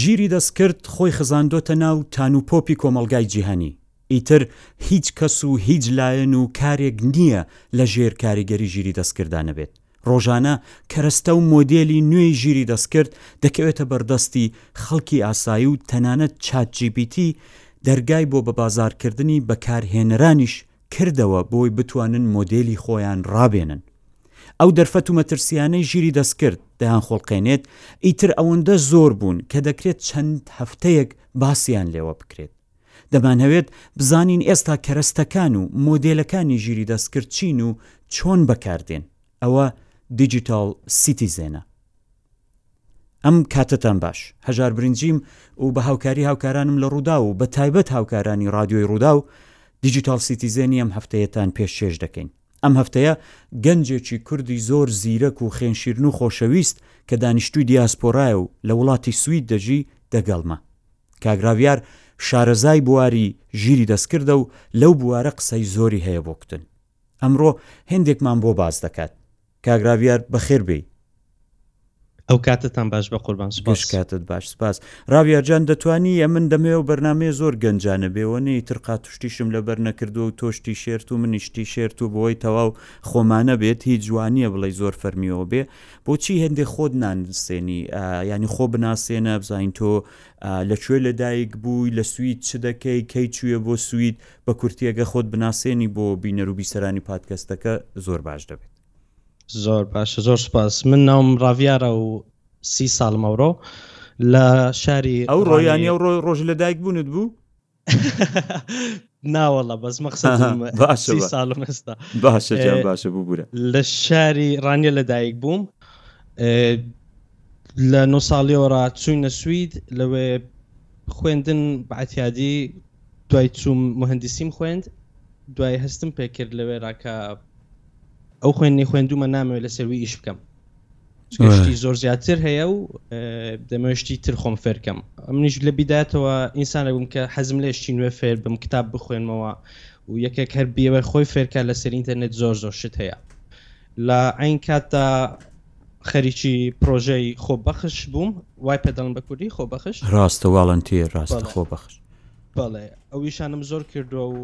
ژیری دەستکرد خۆی خزاندۆتە ناو تان و پۆپی کۆمەڵگای جیهانی، ئیتر هیچ کەس و هیچ لایەن و کارێک نییە لە ژێر کاریگەری ژیری دەستکرددا نەبێت، ڕۆژانە کەرەستە و مۆدێلی نوێی ژیری دەستکرد دەکەوێتە بەردەستی خەڵکی ئاسایی و تەنانەت چات جی پی تی دەرگای بۆ بەبازاڕکردنی بەکارهێنەرانیش کردەوە بۆی بتوانن مۆدێلی خۆیان ڕابێنن. ئەو دەرفەت و مەترسییانەی ژیری دەستکرد دەیانخوڵقێنێت ئیتر ئەوەندە زۆر بوون کە دەکرێت چەند هەفتەیەک باسیان لێوە بکرێت. دەمانهەوێت بزانین ئێستا کەرەستەکان و مۆدێلەکانی ژیری دەستکرد چین و چۆن بەکاردێن؟ ئەوە دیجیتاڵ سیتیزێنە. ئەم کاتەتان باش. هەژار برنجیم و بە هاوکاری هاوکارانم لە ڕووداو و بە تایبەت هاوکارانی ڕادیۆی ڕووداو، دیجیتاڵ سیتیزێنی ئەم هەفتەیەتان پێشکێش دەکەین. ئەم هەفتەیە گەنجێکی کوردی زۆر زیرەک و خێنشیرن و خۆشەویست کە دانیشتووی دیاسپۆرایە و لە وڵاتی سوید دەژی، دەگەڵمە. کاک راڤیار شارەزای بواری ژیری دەستکردە و لەو بوارە قسەی زۆری هەیە بۆ کوتن. ئەمڕۆ هێندێکمان بۆ باس دەکات. کاک راویار بەخێر بێی. ئەو کاتتان باش بێ قوربان سوپاس. گشت کاتت باش سپاس. راویار جان دەتوانی ئەمن دەمێ ئەو بەرنامەیە زۆر گەنجانە بێ وە نە ئیتر قات و شتیشم لەبەر نەکردوە و تۆش تیشێرت و منیش تیشێرت و بۆی تەواو خۆمانە بێت هیچ وانیە بڵێی زۆر فەرمیەوە بێ بۆچی هێندێ خۆت نانسێنی یانی خۆ بناسێنە بزانین تۆ لە کوێ لە دایک بووی لە سوید چ دەکەی کەی چوویە بۆ سوید بە کورتی ئەگە خۆت بناسێنی بۆ بینەر و بیسەرانی پادکەستەکە زۆر باش دەبێت. زۆر باشە زۆر سپاس من ناوم ڕاڤیارە و سی ساڵم ئەوڕۆ لە شاری ئەو ڕۆیانی ئەو ڕۆی ڕۆژ لە دایک بوونت بوو ناوەڵە بەس مەخسەم ساڵم ئێستا باشە باشە ببوورە لە شاری ڕانیە لە دایک بووم لە نۆ ساڵیەوەڕا چووینە سوید لەوێ خوێندن بەعتیادی دوای چووم موهەندیسیم خوێند دوای هەستم پێ کرد لەوێرا کە ئەو خوێندنی خوێندومە نامەوێت لەسەر وی ئیش بکەم شتی زۆر زیاتر هەیە و دەمەشتی تر خۆم فێرکەم منیش لە بیداتەوە ئینسانە بووم کە حەزم لە شتی نوێ فێر بم کتاب بخوێنمەوە و یەکێک هەر بیەوە خۆی فێرکە لەسەر ئینتەرنێت زۆر زۆر شت هەیە لە عین کاتدا خەریکی پرۆژەی خۆ بەخش بووم وای پێ دەڵم بە کوردی خۆ بەخش ڕاستە واڵنتێ ڕاستە خۆ بەخش بەڵێ ئەو ویشانم زۆر کردووە و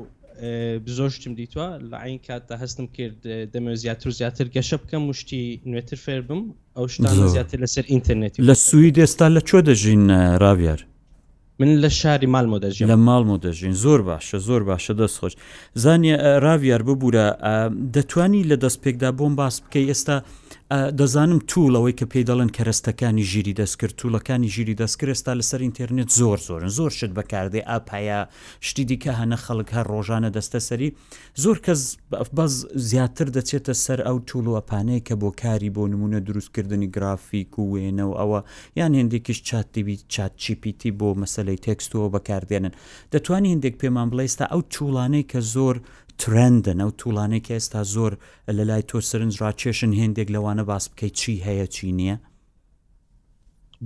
زۆر شتم دیتوە لە عین کاتدا هەستم کرد دەمێ زیاتر و زیاتر گەشە بکەم مشتی نوێتر فێر بم ئەو شتان زیاتر لەسەر ئینتەرنێتی لە سوید ئێستا لە چۆ دەژین ڕاویار من لە شاری مالمۆ دەژیم. لە مالمۆ دەژین زۆر باشە زۆر باشە دەست خۆش زانیە ڕاڤیار ببوورە دەتوانی لە دەست پێکدا بۆم باس بکەی ئێستا دەزانم توولەوەی کە پێی دەڵێن کەرەستەکانی ژیری دەستکرد توولەکانی ژیری دەستکرد ئێستا لەسەر ئینتەرنێت زۆر زۆرن زۆر شت بەکاردێ ئاپایا شتی دیکە هەنە خەڵک هەر ڕۆژانە دەستە سەری زۆر کەس باز زیاتر دەچێتە سەر ئەو تولوئەپانەی کە بۆ کاری بۆ نمونە دروست کردنی گرافیک و وێنە و ئەوە یان هێندێکیش چات تیبی چات چی پی تی بۆ مەسەلەی تێکستەوە بەکاردێنن دەتوانی هێندێک پێمان بڵێ ئێستا ئەو تولانەی کە زۆر ترندن ئەو تولانەی کە ئێستا زۆر لە لای تۆ سرنج ڕاکێشن هێندێک لەوانە باس بکەیت چی هەیە چی نییە؟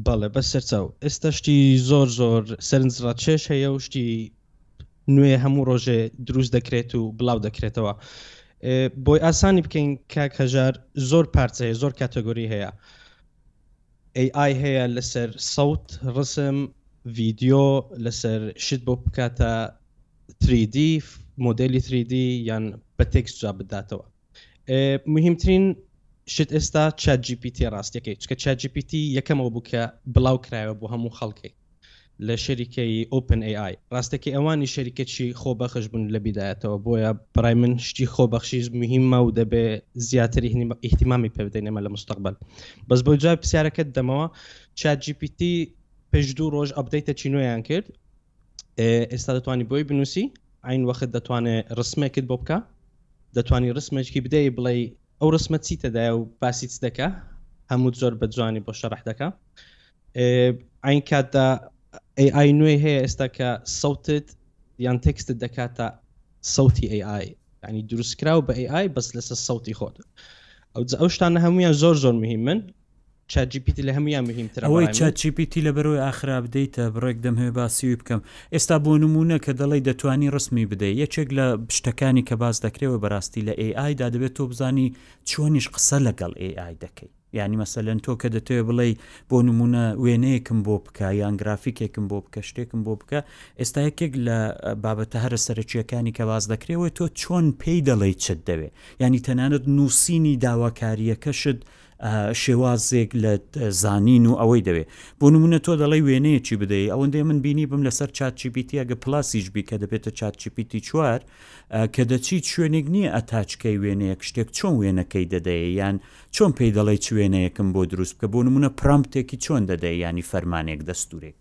بەڵێ بەس سەرچاو ئێستا شتی زۆر زۆر سەرنج ڕاچێش هەیە و شتی نوێ هەموو ڕۆژێ دروست دەکرێت و بڵاو دەکرێتەوە بۆی ئاسانی بکەین کاک هەژار زۆر پارچە هەیە زۆر کاتەگۆری هەیە AI هەیە لەسەر سەوت ڕسم ڤیددیو لەسەر شت بۆ بکاتە 3D مۆدلی 3D یان بە تێکس جا بداتەوە مهیمترین شت ئێستا چات جی پی تی ڕاستیەکەی چکە چات جی پی تی یەکەمەوە بوو کە بڵاو کرایەوە بۆ هەموو خەڵکەی لە شەریکەی ئۆپن ئەی ئای ڕاستەکەی ئەوانی شەریکەچی خۆ بەخش بوون لە بیدایەتەوە بۆیە بڕای من شتی خۆ بەخشیز مهمە و دەبێ زیاتری هنی ئیحتیمامی پێ بدەین ئەمە لە مستقبل بەس بۆ جواب پرسیارەکەت دەمەوە چات جی پی تی پێش دوو ڕۆژ ئەبدەیتە چینۆیان کرد ئێستا دەتوانی بۆی بنووسی ئاین وەخت دەتوانێت ڕسمێکت بۆ بکە دەتوانی ڕسمێکی بدەی بڵێ ئەو ڕسمە چی تەدایە و باسیچ دەکە هەموو زۆر بە جوانی بۆ شەڕح دەکە ئاین کاتدا AI نوێی هەیە ئێستا کە سەوتت یان تێکستت دەکاتە سەوتی AI ینی دروستکراو بە AI بەس لەسەر سەوتی خۆت ئەو ئەو شتانە هەمویان زۆر زۆر مهمن چات جی پی تی لە هەموویان موهیم ترە ئەوەی بەڕای من. چات جی پی تی لەبەرەوەی ئاخر ئابدەیتە بڕێک دەمهەوێ باسیوی بکەم ئێستا بۆ نموونە کە دەڵێی دەتوانی ڕسمی بدەی یەکێک لە شتەکانی کە باس دەکرێ وە بەراستی لە ئێ ئای دا دەبێ تۆ بزانی چۆنیش قسە لەگەڵ ئێ ئای دەکەی یانی مەسەلەن تۆ کە دەتەوێ بڵێی بۆ نموونە وێنەیەکم بۆ بکە یان گرافیکێکم بۆ بکە شتێکم بۆ بکە ئێستا یەکێک لە بابەتە هەرە سەرەکییەکانی کە باس دەکرێ وە تۆ چۆن پێی دەڵێی چت دەوێ یانی تەنانەت نووسینی داواکارییەکەشت شێوازێک لە زانین و ئەوەی دەوێ بۆ نمونە تۆ دەڵی وێنەیەکی بدەی ئەوەندەی من بینی بم لەسەر چات چیپیتی ئەگە پلاسیش بی کە دەبێتە چات چیپیتی چوار کە دەچیت شوێنێک نییە ئەتاچکەی وێنەیەک شتێک چۆن وێنەکەی دەدەیە یان چۆن پێی دەڵی چ وێنەیەکم بۆ دروست بکە بۆ نمونە پرامپتێکی چۆن دەدەی ینی فەرمانێک دەستورێک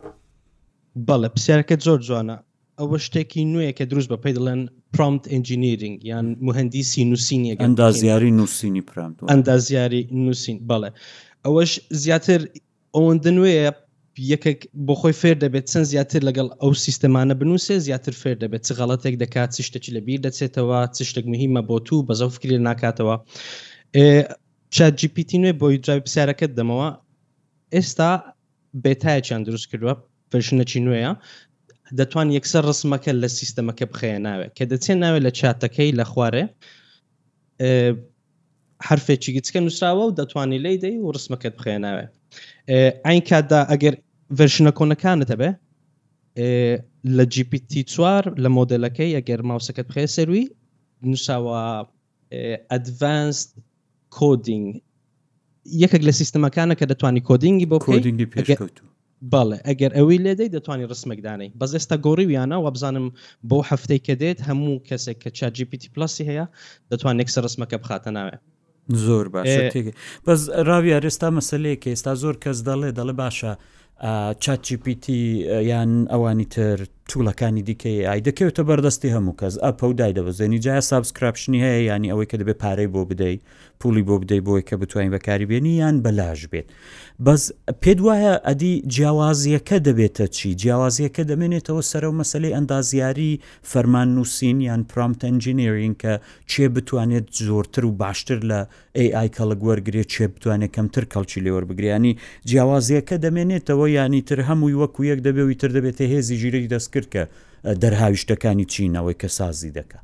بەڵێ پرسیارەکەت زۆر جوانە ئەوە شتێکی نوێ کە دروست بە پێی دەڵێن پرۆمت ئەنجینیرینگ یان مهندیسی نووسینی ئەندازیاری نووسینی پرامت ئەندازیاری نووسین بەڵێ ئەوەش زیاتر ئەوەندە نوێیە یەکێک بۆ خۆی فێر دەبێت چەند زیاتر لەگەڵ ئەو سیستەمانە بنووسێ زیاتر فێر دەبێت چ غەڵەتێک دەکات چ شتێکی لە بیر دەچێتەوە چ شتێک مهمە بۆ تو بە زەو فکری ناکاتەوە چات جیپیتی نوێ بۆی جای پرسیارەکەت دەمەوە ئێستا بێتایەکیان دروست کردووە ڤێرشنەکی نوێیە دەتوان یەکسەر ڕسمەکە لە سیستەمەکە بخەیە ناوێ کە دەچێت ناوێ لە چاتەکەی لە خوارێ حرفێکی گچکە نووسراوە و دەتوانانی لی دەی و ڕسمەکەت بخەیە ناوێ ئاین کاتدا ئەگەر ڤێرشنە کۆنەکانت هەبێ لە جیپیتی چوار لە مۆدلەکەی ئەگەر ماوسەکەت بخێ سەروی نووساوە ئەدڤانسد کۆدینگ یەکێک لە سیستمەکانە کە دەتوانانی کۆدینگی بۆ کۆدینگی پێشکەوتو بەڵێ ئەگەر ئەوی لێدەی دەتوانانی ڕسمێک دانەی بەس ئێستا گۆڕیویانە وە بزانم بۆ هەفتەی کە دێت هەموو کەسێک کە چات جی پی تی پلاسی هەیە دەتوان نێکسە ڕسمەکە بخاتە ناوێ زۆر باشە تێگە بەس ڕاوی ئارێستا مەسلەیە کە ئێستا زۆر کەس دەڵێ دەڵێ باشە چات جی پی تی یان ئەوانی تر تولەکانی دیکەی ئای دەکەوێتە بەردەستی هەموو کەس ئەپە و دایدەبەزێنی جای سابسکراپشنی هەیە ینی ئەوەی کە دەبێت پارەی بۆ بدەیت پولی بۆ بدەیت بۆی کە بتوانین بەکاری بێنی یان بەلاش بێت بەس پێت وایە ئەدی جیاوازیەکە دەبێتە چی جیاوازیەکە دەمێنێتەوە سەرەوە مەسلەی ئەندازیاری فەرمان نووسین یان پرامتەنجینێرین کە چێ بتوانێت زۆرتر و باشتر لە ئەی ئای کەڵک وەرگرێ چێ بتوانێ کەمتر کەڵکی لێ وەربگرێ یانی جیاوازیە کە دەمێنێتەوە یانی تر هەمووی وەکو یەک دەبێ وی تر دەبێتە هێزی ژیرەی دەستکرد کە دەرهاویشتەکانی چین ئەوەی کە سازی دەکا.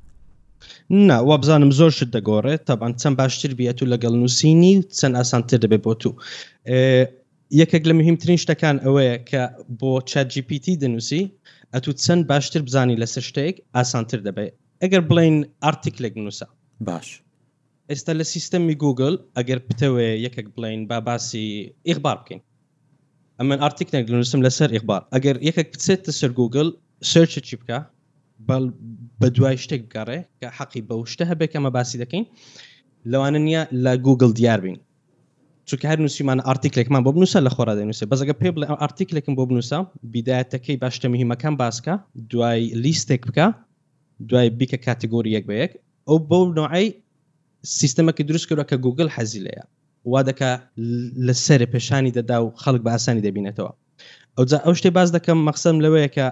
نا وابزانم زۆر شت دەگۆڕێ تەبعەن چەند باشتر بیەت و لەگەڵ نووسینی چەند ئاسانتر دەبێ بۆ تو یەکێک لە مهمترین شتەکان ئەوەیە کە بۆ چات جی پی تی دەنووسی ئەتو چەند باشتر بزانی لەسەر شتێک ئاسانتر دەبێ ئەگەر بڵین ئارتیکلێک بنووسە باش ئێستا لە سیستەمی گوگل ئەگەر بتەوێ یەکێک بڵێین با باسی ئیخبار بکەین ئەمن ئارتیکلێک دەنووسم لەسەر ئیخبار ئەگەر یەکێک بچێتە سەر گوگل سێرچێکی بکە بەڵ بە دوای شتێک بگەڕێ کە حەقی بەو شتە هەبێت کە ئەمە باسی دەکەین لەوانە نییە لە گوگل دیار بین چونکە هەر نووسیمان ئارتیکلێکمان بۆ بنووسە لە خۆرا دەنووسێ بەزەگە پێ بڵێ ئەم ئارتیکلێکم بۆ بنووسە بیدایەتەکەی باشتە مهمەکان باسکە دوای لیستێک بکە دوای بیکە کاتگۆری یەک بە یەک ئەو بەو نوعی سیستەمەکی دروست کردوە کە گوگل حەزی لێە وا دەکا لە سەرێ پێشانی دەدا و خەڵک بە ئاسانی دەبینێتەوە ئەوجا ئەو شتێ باز دەکەم مەخسەم لەوەیە کە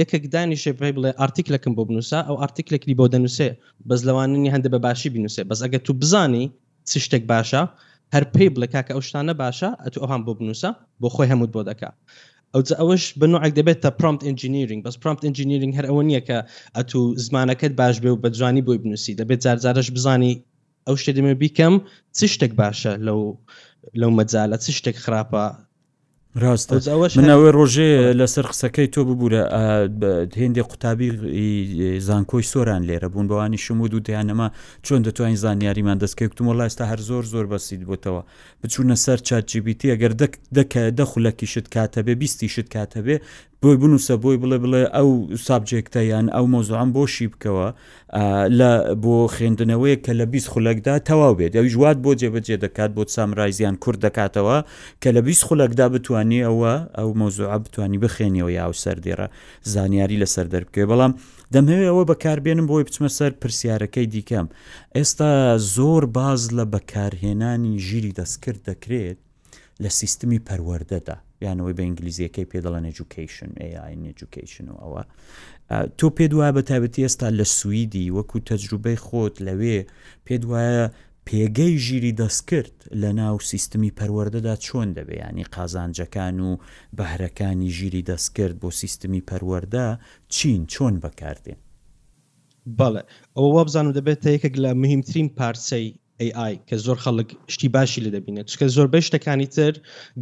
یەکێک دانیشێ پێی بڵێ ئارتیکلەکەم بۆ بنووسە ئەو ئارتیکلێکی بۆ دەنووسێ بەس لەواننی هەندە بە باشی بنووسێ بەس ئەگە تو بزانی چ شتێک باشە هەر پێی بڵێ کاکە ئەو شتانە باشە ئەتو ئەوان بۆ بنووسە بۆ خۆی هەمووت بۆ دەکا ئەوجە ئەوەش بە نوعێک دەبێتە پرۆمت ئینجینیرینگ بەس پرۆمت ئینجینیرینگ هەر ئەوە نییە کە ئەتو زمانەکەت باش بێ و بە جوانی بۆی بنووسی دەبێت جارجارەش بزانی ئەو شتێ دەمێ بیکەم چ شتێک باشە لەو لەو مەجالە چ شتێک خراپە راستە من ئەوەی ڕۆژێ لەسەر قسەکەی تۆ ببوورە هێندێ قوتابی زانکۆی سۆران لێرە بوون بەوانی شمود و دەیانەما چۆن دەتوانین زانیاریمان دەستکەوتم وڵای ئستا هەر زۆر زۆر بەسییت بۆتەوە بچوونە سەر چات جیبیتی ئەگەر دەکە دەخولەکیشت کاتەبێ بیستیشت کاتەبێ بۆی بنووسە بۆی بڵێ بڵێ ئەو سابجێکتە یان ئەو مۆزوعم بۆ شی بکەوە لە بۆ خوێندنەوەیە کە لە بیست خولەکدا تەواو بێت ئەوی ژوات بۆ جێبەجێ دەکات بۆ سامرایزیان کورد دەکاتەوە کە لە بیست خولەکدا بتانی ئەوە ئەو مۆزوع بتانی بخێنیەوە یا و سەر دێڕە زانیاری لەسەر دەربکەێ بەڵام دەمەوێت ئەوە بەکاربێنم بۆی بچمە سەر پرسیارەکەی دیکەم ئێستا زۆر باز لە بەکارهێنانی ژیری دەستکرد دەکرێت لە سیستمی پەروەردەدا یان ئەوەی بە ئینگلیزیەکەی پێ دەڵێن ئەجوکیشن ئەجوکیشن و ئەوە تۆ پێ وایە بە تابەتی ئێستا لە سوئیدی وەکو تەجروبەی خۆت لەوێ پێ وایە پێگەی ژیری دەستکرد لە ناو سیستمی پەروەردەدا چۆن دەبێ ینی قازانجەکان و بەهرەکانی ژیری دەستکرد بۆ سیستمی پەروەەردە چین چۆن بەکاردێن بەڵێ ئەوە وابزانم دەبێتە یەکێک لە مهمترین پارچەی AI کە زۆر خەڵک شتی باشی لێ دەبینێت چکە زۆربەی شتەکانی تر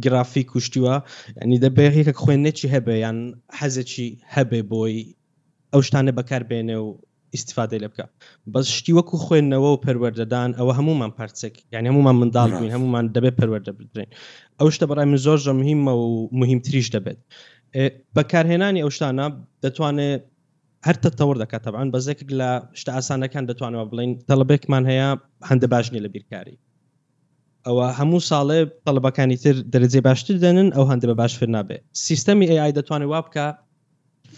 گرافیک و شتیوە ینی دەبێ یەکێک خوێندنێکی هەبێ یان حەزێکی هەبێ بۆی ئەو شتانە بەکاربێنێ و ئیسفادەی لە بکە بەس شتی وەکو خوێندنەوە و پەروەردەدان ئەوە هەمومان پارچێک یعنی هەمومان منداڵ بووین هەمومان دەبێت پەروەردە بدرێن ئەو شتە بەڕای من زۆر زە مهمە و مهمتریش دەبێت بەکارهێنانی ئەو شتانە دەتوانێت هەر تەتەوڕ دەکات تەبعەن بەس یەکێک لە شتە ئاسانەکان دەتوانەوە بڵێین تەڵەبێکمان هەیە هەندە باش نیە لە بیرکاری ئەوە هەموو ساڵێ تەڵەبەکانی تر دەرەجێ باشتر دەنن ئەو هەندە بە باش فێر نابێت سیستەمی AI دەتوانێت وا بکە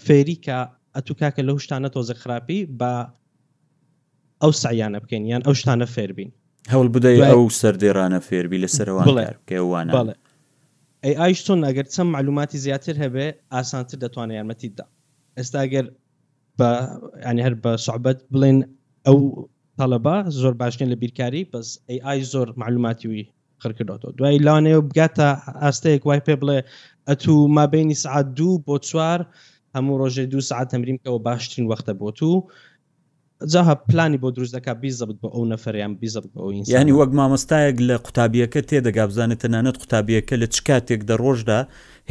فێریکە ئەتو کاکە لەو شتانە تۆزە خراپی بە ئەو سعیانە بکەین یان ئەو شتانە فێر بین هەوڵ بدەی ئەو سەردێرانە فێربی لە سەرەوە بکەوانە بەڵێ ئەی ئایش چۆن ئەگەر چەند معلوماتی زیاتر هەبێ ئاسانتر دەتوانێت یارمەتیدا ئێستا گەر بە ینی هەر بە سعبەت بڵێن ئەو تەڵەبا زۆر باشنە لە بیرکاری بەس AI زۆر معلوماتیوی خڕکردەوە دوای لاانێ و بگاتە ئاستەیەک وای پێ بڵێ ئەتو ما بینی سعات دوو بۆ چوار هەموو ڕۆژێ دوو سعات تەمریم کەەوە باشترین وەختە بۆ تو جا هە پلانی بۆ دروست دەکا بیزەبت بۆ ئەو نەفەرە یان بیزەبت بۆ ئەو ئینسانە. یانی وەک مامۆستایەک لە قوتابیەکە تێدەگا بزانێ تەنانەت قوتابیەکە لە چ کاتێک دە ڕۆژدا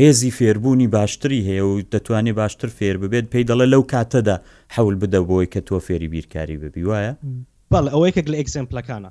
هێزی فێربوونی باشتری هەیە و دەتوانێ باشتر فێر ببێت پێی دەڵێ لەو کاتەدا حەول بدە بۆی کە تۆ فێری بیرکاری ببی وایە؟ بەڵێ ئەوە یەکێک لە ئێکزێمپلەکانە.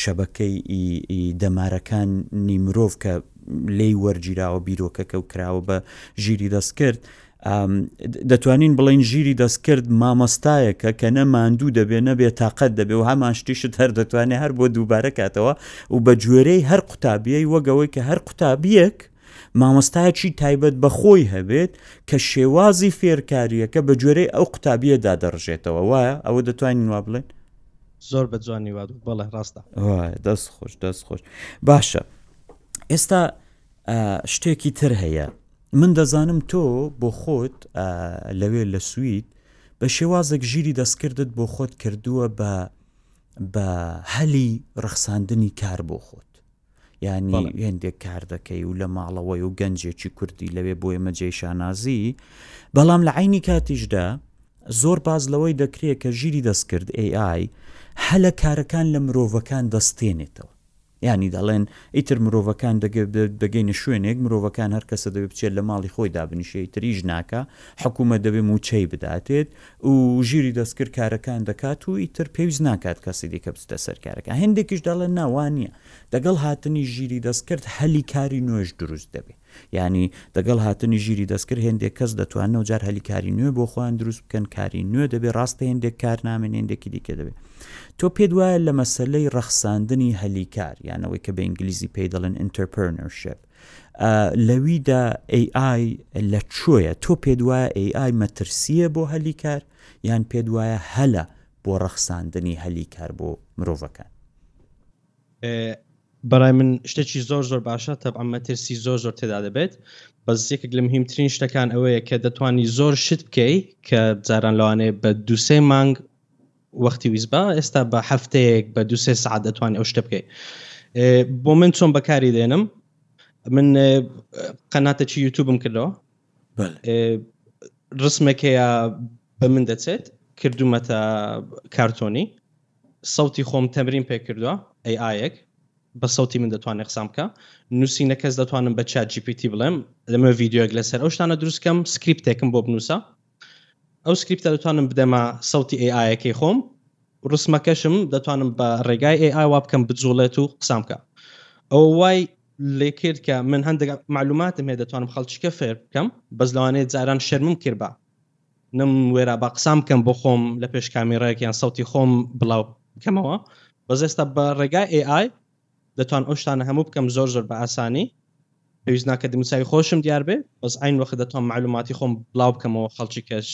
شەبەکەی ی دەمارەکان نی مرۆڤ کە لێی وەرگیراوە بیرۆکەکە و کراوە بە ژیری دەستکرد دەتوانین بڵین ژیری دەستکرد مامۆستایەکە کە نە ماندوو دەبێ نەبێ تااقەت دەبێ و هەمان شتیشت هەر دەتوانێت هەر بۆ دووبارە کاتەوە و بە گوێرەی هەر قوتابیەی وەگەوەی کە هەر قوتابیەک مامۆستایەکی تایبەت بەخۆی هەبێت کە شێوازی فێرکاریەکە بە گوێرەی ئەو قوتابیەدا دەڕژێتەوە وایە ئەوە دەتوانین وا بڵێن زۆر بە جوانی واد بەڵێ ڕاستە دەست خۆش دەست خۆش باشە ئێستا شتێکی تر هەیە من دەزانم تۆ بۆ خۆت لەوێ لە سوید بە شێوازێک ژیری دەستکردت بۆ خۆت کردووە بە بە هەلی ڕەخساندنی کار بۆ خۆت یانی هێندێک کار دەکەی و لە ماڵەوەی و گەنجێکی کوردی لەوێ بۆ ئێمە جێی شانازی بەڵام لە عینی کاتیشدا زۆر باز لەوەی دەکرێت کە ژیری دەستکرد AI هەلە کارەکان لە مرۆڤەکان دەستێنێتەوە ینی دەڵێن ئیتر مرۆڤەکان دەگەینە شوێنێک مرۆڤەکان هەر کەسە دەبێت بچێت لە ماڵی خۆی دابنیشەی تریش ناکە حکوومە دەبێ موچەی بداتێت و ژیری دەستکرد کارەکان دەکات و ئیتر پێویست ناکات کەسی دیکە بچتە سەر کارەکان هێندێکیش دەڵێن نا وا نییە دەگەڵ هاتنی ژیری دەستکرد هەلی کاری نوێش دروست دەبێ یانی دەگەڵ هاتنی ژیری دەستکرد هێندێک کەس دەتوانن و جار هەلی کاری نوێ بۆ خۆیان دروست بکەن کاری نوێ دەبێ ڕاستە هێندێک کار نامێن هێندێکی دیکە دەبێ تۆ پێت وایە لە مەسەلەی ڕەخساندنی هەلی کار یانەوەی کە بە ئینگلیزی پێی دەڵێن ئینتەرپرنەرشێپ ئا لەویدا ئەی ئای لە کوێیە؟ تۆ پێت وایە ئەی ئای مەترسییە بۆ هەلی کار یان پێت وایە هەلە بۆ ڕەخساندنی هەلی کار بۆ مرۆڤەکان؟ بەڕای من شتێکی زۆر زۆر باشە تەبعەن مەترسی زۆر زۆر تێدا دەبێت بەس یەکێک لە مهمترین شتەکان ئەوەیە کە دەتوانانی زۆر شت بکەی کە جاران لەوانەیە بە دووسێ مانگ وەختی ویست با ئێستا بە هەفتەیەک بە دو سێ سعات دەتوانانی ئەو شتە بکەیت بۆ من چۆن بەکاری دێنم من قەناتەکی یوتوبم کردەوە ڕسمێکەیە بە من دەچێت کردومەتە کارتۆنی سەوتی خۆم تەمرین پێ کردووە ئەی ئایەک بە سەوتی من دەتوانێت قسام بکە نووسینە کەس دەتوانم بە چاجیپیتی بڵێم لەمە یددیوەک لەسەر ئەو شتانە دروستکەم سکرپتێکم بۆ بنووسە ئەو سکریپتە دەتوانم بدەمە سەوتی ئەی ئایەکەی خۆم ڕسمەکەشم دەتوانم بە ڕێگای ئەی ئای وا بکەم بجوڵێت و قسام بکە ئەوە وای لێ کرد کە من هەندێک معلوماتم هەیە دەتوانم خەڵکیکە فێر بکەم بەس لەوانەیە جاران شەرمم کرد بە نم وێرا با قسام بکەم بۆ خۆم لە پێش کامیڕەیەک یان سەوتی خۆم بڵاو بکەمەوە بەزێستا بە ڕێگای AI دەتوانم ئەو شتانە هەموو بکەم زۆر زۆر بە ئاسانی پێویست ناکە دەموچاوی خۆشم دیار بێ بەس عین وەخت دەتوان معلوماتی خۆم بلاو بکەمەوە خەڵکی کەش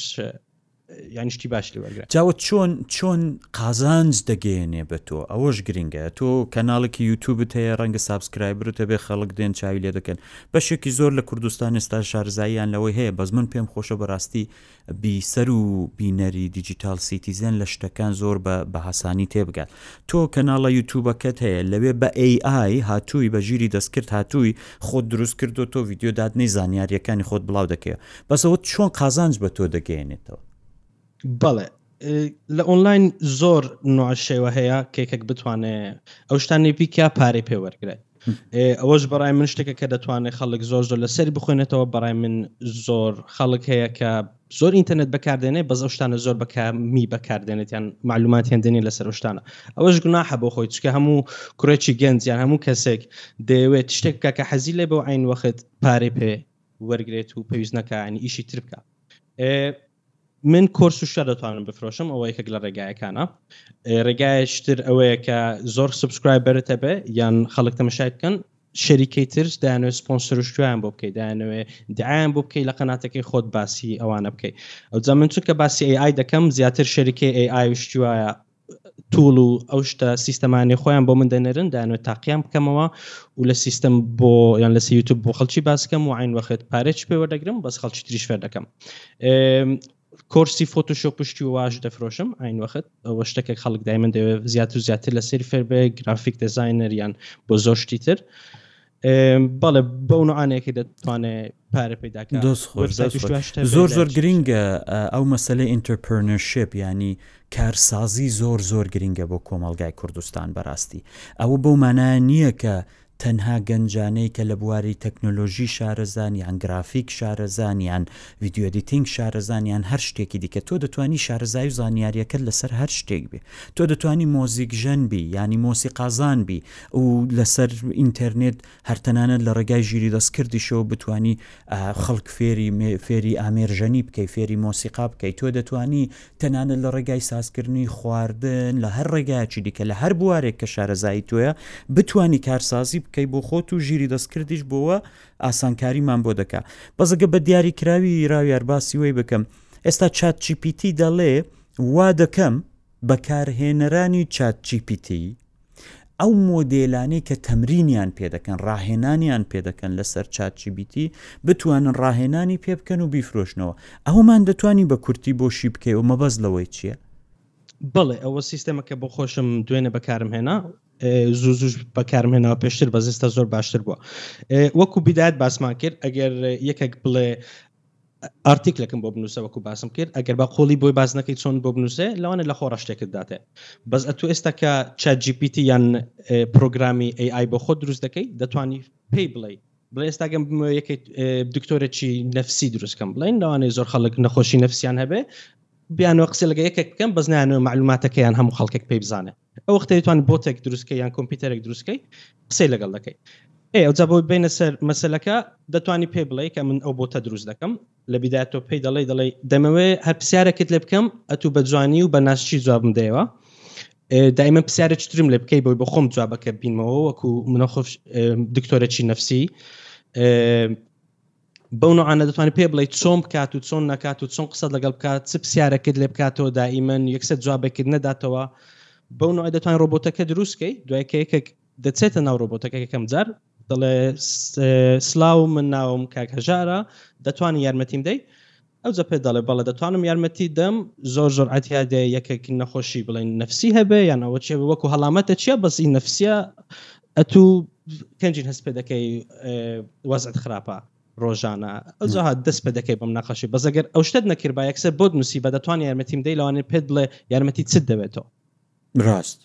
یانی شتی باش لێ وەرگرە جاوە چۆن چۆن قازانج دەگەیەنێ بە تۆ ئەوەش گرنگە تۆ کەناڵێکی یوتوبت هەیە ڕەنگە سابسکرایبرت هەبێ خەڵک دێن چاوی لێ دەکەن بەشێکی زۆر لە کوردستان ئێستا شارزاییان لەوەی هەیە بەس من پێم خۆشە بەڕاستی بیسەر و بینەری دیجیتاڵ سیتیزەن لە شتەکان زۆر بە بەهاسانی تێبگات تۆ کەناڵە یوتوبەکەت هەیە لەوێ بە ئەی ئای هاتووی بە ژیری دەستکرد هاتووی خۆت دروست کردوە تۆ ڤیدیۆ دادنەی زانیاریەکانی خۆت بڵاو دەکەیەوە بەس ئەوە چۆن قازانج بە تۆ دەگەیەنێتەوە؟ بەڵێ لە ئۆنلاین زۆر نوع شێوە هەیە کێکەک بتوانێ ئەو شتانەی بیکا پارەی پێ وەرگرێت ئەوەش بەڕای من شتێکە کە دەتوانێت خەڵک زۆر زۆر لەسەر بخوێنێتەوە بەڕای من زۆر خەڵک هەیە کە زۆر ئینتەرنێت بەکاردێنێ بەس ئەو شتانە زۆر بەکەمی بەکاردێنێتیان معلوماتیان دێنێ لەسەر شتانە ئەوەش گوناحە بۆ خۆی چکە هەموو کوڕێکی گەنجیان هەموو کەسێک دەیەوێت شتێک بکە کە حەزی لێ بەو عین وەخت پارەی پێ وەرگێت و پێویست نەکانی ئیشی تر بکە من کۆرس و شتە دەتوانم بفرۆشم ئەوە یەکێک لە ڕێگایەکانە ڕێگایشتر ئەوەیە کە زۆر سبسکرایب بەرتە بێ یان خەڵک تەمەشای بکەن شەریکەی ترس دایانوێت سپۆنسرشتیان بۆ بکەیت دایانوێ دایان بۆ بکەیت لە قەناتەکەی خۆت باسی ئەوانە بکەیت ئەوجا من چونکە باسی AI دەکەم زیاتر شەریکەی AI شتیواە توڵ و ئەو شتە سیستەمانێ خۆیان بۆ من دەنێرن دانوێت تاقییان بکەمەوە و لە سیستەم بۆ یان لە سیوتوب بۆ خەڵکی باسکەم و عین وەخت پارێک پێوە دەگرم بەس خەڵکی تریش فێر دەکەم کۆرسی فۆتۆشۆ پشتی واش دەفرۆشم ئاین وەخت ئەوە شتەکە خەڵک دای من دەوێت زیاتر زیاتر لە سری فێربێ گرافیک دەزینەریان بۆ زۆر شتی تر بەڵێ بەو نوعانێکی دەتوانێ پارە پیداکە دۆست خۆش زۆر زۆر گرنگە ئەو مەسلەی ئینتەرپرنەرشپ ینی کارسازی زۆر زۆر گرنگە بۆ کۆمەلگای کوردستان بەڕاستی ئەوە بەو مانایە نییە کە تەنها گەنجانەی کە لە بواری تەکنۆلۆژی شارەزان یان گرافیک شارەزانیان ویددیۆدیتنگ شارەزانیان هەر شتێکی دیکە تۆ دەتوانی شارەزای و زانیاریەکەت لەسەر هەر شتێک بێ تۆ دەتوانی مۆزیک ژەن بی ینی مۆسی قازان بی و لەسەر ئینتەرنێت هەر تەنانەت لە ڕێگای ژیری دەستکردیشەوە بتانی خەڵک فێری فێری ئامێرژەنی بکەی فێری مۆسیقا بکەیت تۆ دەتانی تەنانەت لە ڕێگای سازکردنی خواردن لە هەر ڕێگایکی دیکە لە هەر بوارێک کە شارەزایی تۆیە بتانی کارسازی بکەی بۆ خۆت و ژیری دەستکردیش بۆوە ئاسانکاریمان بۆ دەکا بەزگە بە دیاری کراوی راویار باسی وی بکەم ئێستا چات چیپیتی دەڵێ وا دەکەم بەکارهێنەرانی چات جی پی تی ئەو مۆدێلانەی کە تەمرینیان پێدەکەن ڕاهێنانیان پێدەکەن لەسەر چات جی بی تی بتوانن ڕاهێنانی پێ بکەن و بیفرۆشنەوە ئەوەمان دەتوانی بە کورتی بۆ شی بکەیەوە مەبەست لەوەی چییە؟ بەڵێ ئەوە سیستەمەکە بۆ خۆشم دوێنێ بەکارم هێنا زوو زوش بەکارم هێناوە پێشتر بە زستە زۆر باشتر بووە وەکو بیدات باسمان کرد ئەگەر یەکێک بڵێ ئارتیکلەکەم بۆ بنووسە وەکو باسم کرد ئەگەر بە قۆڵی بۆی باس نەکەی چۆن بۆ بنووسێ لەوانە لە خۆڕە شتێکت داتێ بەس ئەتو ئێستا کە چات جی پی تی یان پرۆگرامی ئەی ئای بۆ خۆ دروست دەکەی دەتوانی پێی بڵێ بڵێ ئێستاگەم یەکێک دکتۆرەی نفسی دروستکەم بڵێن لەوانەیە زۆر خەڵک نەخۆشی نفسیان هەبێ بیانەوە قسە لەگە یەکێک بکەم بەس نانەوە معلوماتەکەیان هەموو خەڵکێک پێی بزانێت ئەو وەختەی توان بۆتێک دروستکە یان کۆمپیوتەرێک دروستکەی قسەی لەگەڵ دەکەی ئێ ئەوجا بۆی بینە سەر مەسلەکە دەتوانی پێ بڵێ کە من ئەو بۆتە دروست دەکەم لە بیدات تۆ پێی دەڵی دەڵی دەمەوێ هەر پرسیارەکت لێ بکەم ئەتوو بە جوانی و بە ناشی جوابم دەیەوە دایمە پرسیارە چترم لێ بکەی بۆی بەخۆم جوابەکە بینمەوە وەکو منە خۆش دکتۆرەی نفسی بەو نوعانە دەتوانێت پێ بڵێ چۆن بکات و چۆن نکات و چۆن قسە لەگەڵ بکات چ پرسیارەکرد لێ بکاتەوە دائیمەن یەکسەر جوابێکرد نەداتەوە بەو نوعی دەتوان ڕۆبۆتەکە دروستکەی دوای کە یەکێک دەچێتە ناو ڕۆبۆتەکە یەکەم جار دەڵێ سلااو من ناوم کاک هەژارە دەتوانین یارمەتیم دەی ئەوجە پێت دەڵێ بەڵێ دەتوانم یارمەتیت دەم زۆر زۆر عەتیادێ یەکێک نەخۆشی بڵێن نەفسی هەبێ یان ئەوە چێ وەکو هەڵامەتە چیە بەس ئی نەفسیە ئەتوو کەنجین هەست پێ دەکەی وەزعت خراپە ڕۆژانە ئەوجا دەست پێ دەکەی بەم نەخەشی بەزەگەر ئەو شتت نەکرد با یەکسەر بۆت نووسی بە دەتوان یارمەتیم دەی لەوانێ پێت بڵێ یارمەتی چت دەوێتەوە ڕاست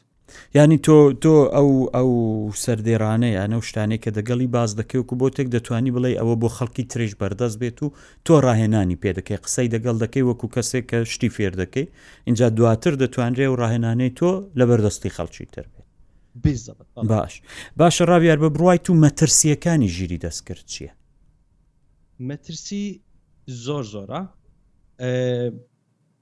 یانی تۆ تۆ ئەو ئەو سەردێڕانە یانە و شتانێک کە دەگەڵی باز دەکەوک و بۆ تێک دەتوانی بڵێ ئەوە بۆ خەڵکی تریش بەردەست بێت و تۆ ڕاهێنانی پێ دەکەی قسەی دەگەڵ دەکەی وەکو کەسێک کە شتی فێر دەکەی اینجا دواتر دەتوانرێ و ڕاهێنانەی تۆ لە بەردەستی خەڵکی تر باش باشە ڕاویار بە بڕای تو مەترسیەکانی ژیری دەستکرد چییە؟ مەترسی زۆر زۆرە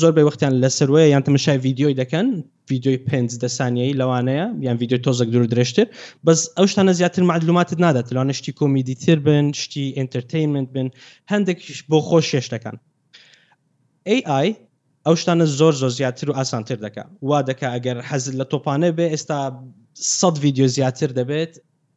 زۆر بەی وەختیان لەسەروەیە یان تەمەشای ڤیددیۆی دەکەن ڤیددیۆی پێنج دە سانیایی لەوانەیە یان ڤیددیۆ تۆزەک دوور درێژتر بەس ئەو شتانە زیاتر معلوماتت نادات لەوانە شتی کۆمیدی تر بن شتی ئینتەرتەینمنت بن هەندێکیش بۆ خۆ شێشتەکان AI ئەو شتانە زۆر زۆر زیاتر و ئاسانتر دەکە وا دەکە ئەگەر حەزت لە تۆپانە بێ ئێستا سەد ڤیددیۆ زیاتر دەبێت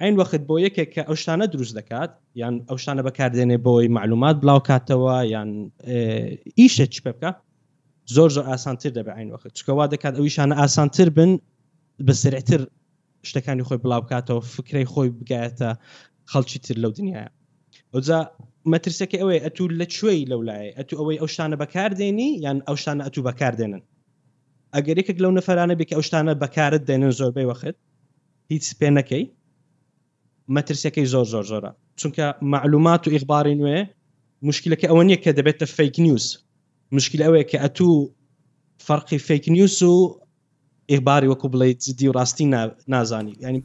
عەین وەخت بۆ یەکێک کە ئەو شتانە دروست دەکات یان ئەو شتانە بەکاردێنێ بۆی معلومات بلاو کاتەوە یان ئیشە چ بکە زۆر زۆر ئاسانتر دەبێت عین وەخت چکەوا دەکات ئەو شانە ئاسانتر بن بە سرعتر شتەکانی خۆی بلاو کاتەوە فکرەی خۆی بگایەتە خەڵکی تر لەو دنیاە ئەوجا مەترسەکە ئەوەیە ئەتو لە کوێی لەو لایە ئەتو ئەوەی ئەو شتانە بەکاردێنی یان ئەو شتانە ئەتو بەکاردێنن ئەگەر یەکێک لەو نەفرانە بێک ئەو شتانە بەکارت دێنن زۆربەی وەخت هیچ پێ نەکەی مەترسیەکەی زۆر زۆر زۆرە چونکە معلومات و ئیخباری نوێ مشکلەکە ئەوە نییە کە دەبێتە فیک نیوز مشکل ئەوەیە کە ئەتوو فەرقی فیک نیوز و ئیخباری وەکو بڵێ جدی و ڕاستی نازانی ینی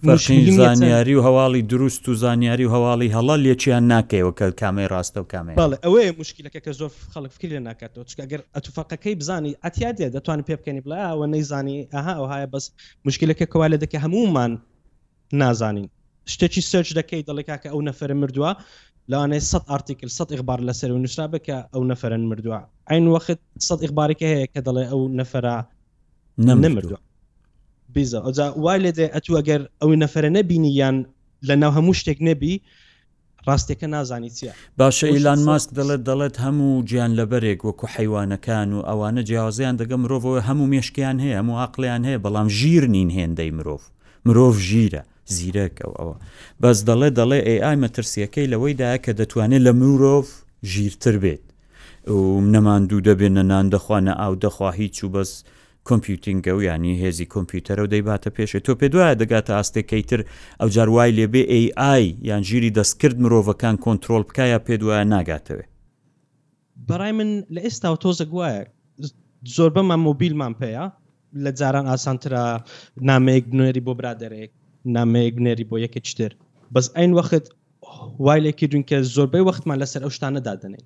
زانیاری و هەواڵی دروست و زانیاری و هەواڵی هەڵە لێکیان ناکەیەوە کە کامەی ڕاستە و کامێ بەڵێ ئەوەیە مشکلەکە کە زۆر خەڵک فکر لێ ناکاتەوە چکە گەر ئەتو فەقەکەی بزانی ئەتیادە دەتوان پێ بکەنی بڵێ ئەوە نەیزانی ئەها ئەوهایە بەس مشکلەکە کوا لە دەکە هەموومان نازانین شتێکی سرچ دەکەی دەڵێ کاکە ئەو نەفرە مردووە لەوانەیە سە ئارتیکل سە ئخبار لەسەر و نووسرا بکە ئەو نەفرەن مردووە ئەین وەخت سە ئخبارێکە هەیە کە دەڵێ ئەو نەفرە نەمردووە بیزە ئەوجا وای لێ دێ ئەتوو ئەگەر ئەوی نەفرە نەبینی یان لە ناو هەموو شتێک نەبی ڕاستێکە نازانی چیە. باشە ئیلان ماسک دەڵێت دەڵێت هەمو گیانلەبەرێک وەکو حەیوانەکان و ئەوانە جیاوازیان دەگە مرۆڤەوە هەمو مێشکیان هەیە هەمو ئاقلیان هەیە بەڵام ژیر نین هێندەی مرۆڤ مرۆڤ ژیرە زیرەک ئەو ئەوە بەس دەڵێ دەڵێ ئەی ئای مەترسیەکەی لەوەی دایە کە دەتوانێت لە مرۆڤ ژیرتر بێت و نەماندو دەبێت نە نان دەخوا نە ئاو دەخوا هیچ و بەس کۆمپیوتینگە و یانی هێزی کۆمپیوتەرە و دەیباتە پێشێ تۆ پێت وایە دەگاتە ئاستێک کەی تر ئەوجار وای لێ بێ ئێی ئای یان ژیری دەستکرد مرۆڤەکان کۆنترۆڵ بکا یا پێت وایە ناگاتەوێ؟ بەڕای من لە ئێستاوە تۆزەک وایە زۆربەمان مۆبیلمان پێیە لە جاران ئاسانترە نامەیەک بنوێری بۆ برادەرێک نامەیەک بنێری بۆ یەکێکی تر بەس ئەین وەخت وای لێکردوین کە زۆربەی وەختمان لەسەر ئەو شتانە دادەنێن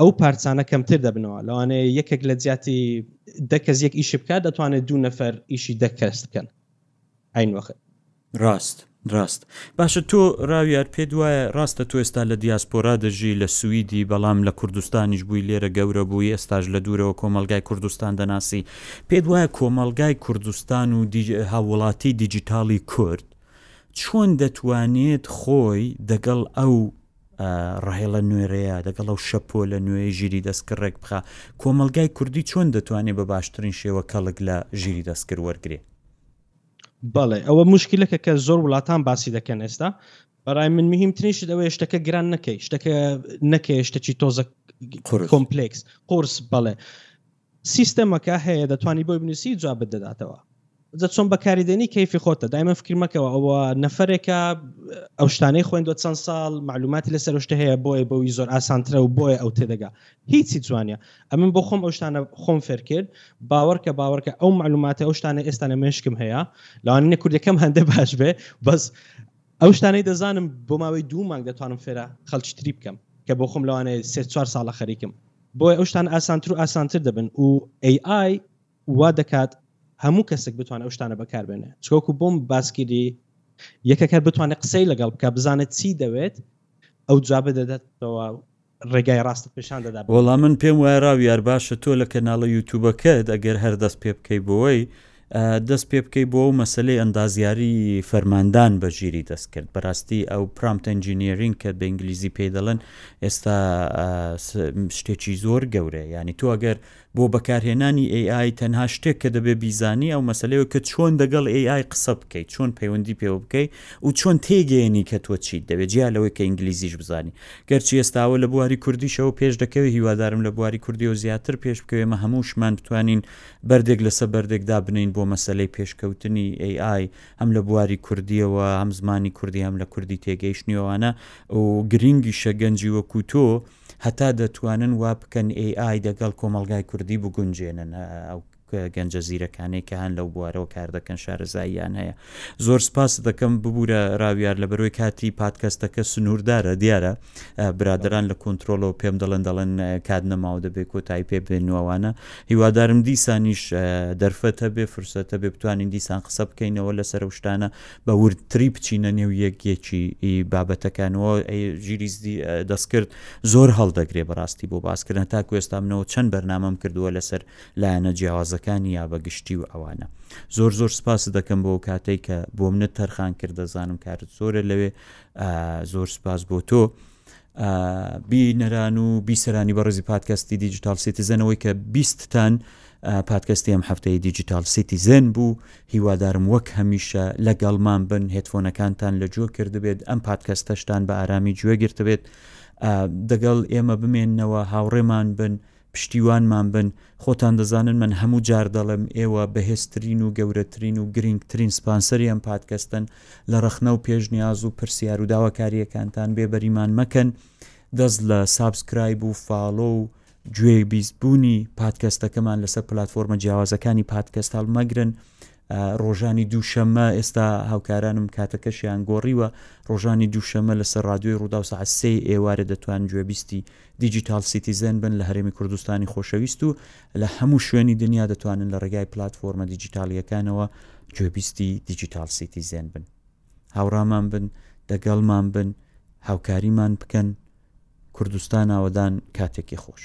ئەو پارچانە کەمتر دەبنەوە لەوانەیە یەکێک لە جیاتی دە کەس یەک ئیشی بکات دەتوانێت دوو نەفەر ئیشی دە کەس بکەن ئاین وەخت ڕاست ڕاست باشە تۆ ڕاویار پێت وایە ڕاستە تۆ ئێستا لە دیاسپۆرا دەژی لە سویدی بەڵام لە کوردستانیش بووی لێرە گەورە بووی ئێستاش لە دوورەوە کۆمەلگای کوردستان دەناسی پێت وایە کۆمەلگای کوردستان و هاوڵاتی دیجیتاڵی کورد چۆن دەتوانێت خۆی دەگەڵ ئەو ڕاهێڵە نوێرەیە، لەگەڵ ئەو شەپۆلە نوێیەی ژیری دەستکرد ڕێک بخە، کۆمەڵگای کوردی چۆن دەتوانێ بە باشترین شێوە کەڵک لە ژیری دەستکرد وەرگرێ؟ بەڵێ ئەوە موشکیلەکە کە زۆر وڵاتان باسی دەکەن ئێستا بەڕای من مهمترین شت ئەوەیە شتەکە گران نەکەی شتەکە نەکەی شتەکی تۆزە قورس. کۆمپلێکس قورس بەڵێ سیستەمەکە هەیە دەتوانی بۆی بنوسی جوابت دەداتەوە جا چۆن بەکاری دێنی کەیفی خۆتە دایمە فکر مەکەوە ئەوە نەفرێکە ئەو شتانەی خوێندوە چەند ساڵ معلوماتی لە سەرشتە هەیە بۆیە بەوی زۆر ئاسانترە و بۆیە ئەو تێدەگا هیچی جوانە ئەمن بۆ خۆم ئەو شتانە خۆم فێرکرد باوەڕکە باوەڕکە ئەو معلوماتە ئەو شتانە ئێستا لە مێشکم هەیە لاوانە کوردەکەم هەندە باش بێ بەس ئەو شتانەی دەزانم بۆ ماوەی دوو مانگ دەتوانم فێرە خەلچتری بکەم کە بۆ خۆم لەوانەیە سێ چوار ساڵە خەریکم بۆیە ئەو شتانە ئاسانتر و ئاسانتر دەبن و AI وا دەکات هەموو کەسێک بتوانێت ئەو شتانە بەکاربێنێت چکۆکو بۆم باسکردی یەکەکە بتوانێت قسەی لەگەڵ بکە بزانێت چی دەوێت ئەو جوابە دەداتەوە ڕێگای ڕاستت پیشان دەدا. وەڵا من پێم وایە ڕاویار باشە تۆ لە کەناڵە یوتوبەکەت ئەگەر هەر دەست پێ بکەی بۆی دەست پێ بکەی بۆ ئەو مەسەلەی ئەندازیاری فەرماندان بە ژیری دەست کرد بەراستی ئەو پرامت ئەنجینێرینگ کە بە ئینگلیزی پێی دەڵێن ئێستا شتێکی زۆر گەورە ینی تۆ ئەگەر بۆ بەکارهێنانی AI تەنها شتێک کە دەبێ بیزانی ئەو مەسلەیە کە چۆن دەگەڵ AI قسە بکەیت چۆن پەیوەندی پێوە بکەیت و چۆن تێگەێنی کە تۆ چیت دەبێت جیا لەوەی کە ئینگلیزیش بزانی گەرچی ئێستاوە لە بواری کوردیشەوە پێش دەکەوێت هیوادارم لە بواری کوردی و زیاتر پێش بکەوێمە هەمووشمان بتوانین بەردێک لەسە بەردێک دابنێین بۆ مەسەلەی پێشکەوتنی AI هەم لە بواری کوردییەوە هەم زمانی کوردی هەم لە کوردی تێگەیشتنی ئەوانە و گرینگیشە گەنجی وەکو تۆ هەتا دەتوانن وا بکەن AI دەگەڵ کۆمەڵگای کوردی بگونجێنن ئەو گەنجە زیرەکانەی کە هەن لەو بوارەوە کار دەکەن شارەزاییان هەیە زۆر سپاست دەکەم ببورە راویار لەبەرۆی کاتی پادکەستەکە سنوردارە دیارە برادەران لە کونترۆلەوە پێم دەڵێن دەڵێن کات نەماوە دەبێ کۆتایی پێ بێن نوواوانە هیوادارم دیسانیش دەرفەتە بێ فرسەتە بێ بتوانین دیسان قسە بکەینەوە لە سەرە شتانە بە وردتری بچینە نێو یەکێکی بابەتەکانەوە ژیری دەستکرد زۆر هەڵدەگرێ بەڕاستی بۆ باسکردن تاکو ئێستا منەوە چەند بەرنامەم کردووە لەسەر لایەنە جیاوازەکانی یا بە گشتی و ئەوانە. زۆر زۆر سپاست دەکەم بۆ ئەو کاتەی کە بۆ منت تەرخان کرد دەزانم کارت زۆرە لەوێ زۆر سپاس بۆ تۆ. بینەران و بیسەرانی بەڕێزی پادکەستی دیجیتال سیتیزەنەوەی کە بیستتان پادکەستی ئەم هەفتەی دیجیتال سیتیزن بوو هیوادارم وەک هەمیشە لەگەڵمان بن هێتفۆنەکانتان لە جۆ کردبێت ئەم پادکەستەشتان بە ئارامی گوێگرتبێت دەگەڵ ئێمە بمێنەوە هاوڕێمان بن پشتیوانمان بن، خۆتان دەزانن من هەموو جار دەڵێم ئێوە بەهێزترین و گەورەترین و گرینگترین سپانسەری ئەم پادکەستەن، لە ڕەخنە و پێشنیاز و پرسیار و داواکارییەکانتان بێ بەریمان مەکەن، دەست لە سابسکرایب و فاڵۆ و گوێ بیست بوونی پادکەستەکەمان لەسەر پلاتفۆرمە جیاوازەکانی پادکەست هەڵمەگرن، ڕۆژانی دووشەممە ئێستا هاوکارانم کاتەکەشیان گۆڕیوە ڕۆژانی دووشەمە لەسەر ڕادیۆی ڕووداو سعات سێ ئێوارە دەتوان گوێبیستی دیجیتال سیتیزن بن لە هەرێمی کوردستانی خۆشەویست و لە هەموو شوێنی دنیا دەتوانن لە ڕێگای پلتفۆرمە دیجیتالیەکانەوە گوێبیستی دیجیتال سیتیزن بن هاوڕامان بن دەگەڵمان بن هاوکاریمان بکەن کوردستان ئاوەدان کاتێکی خۆش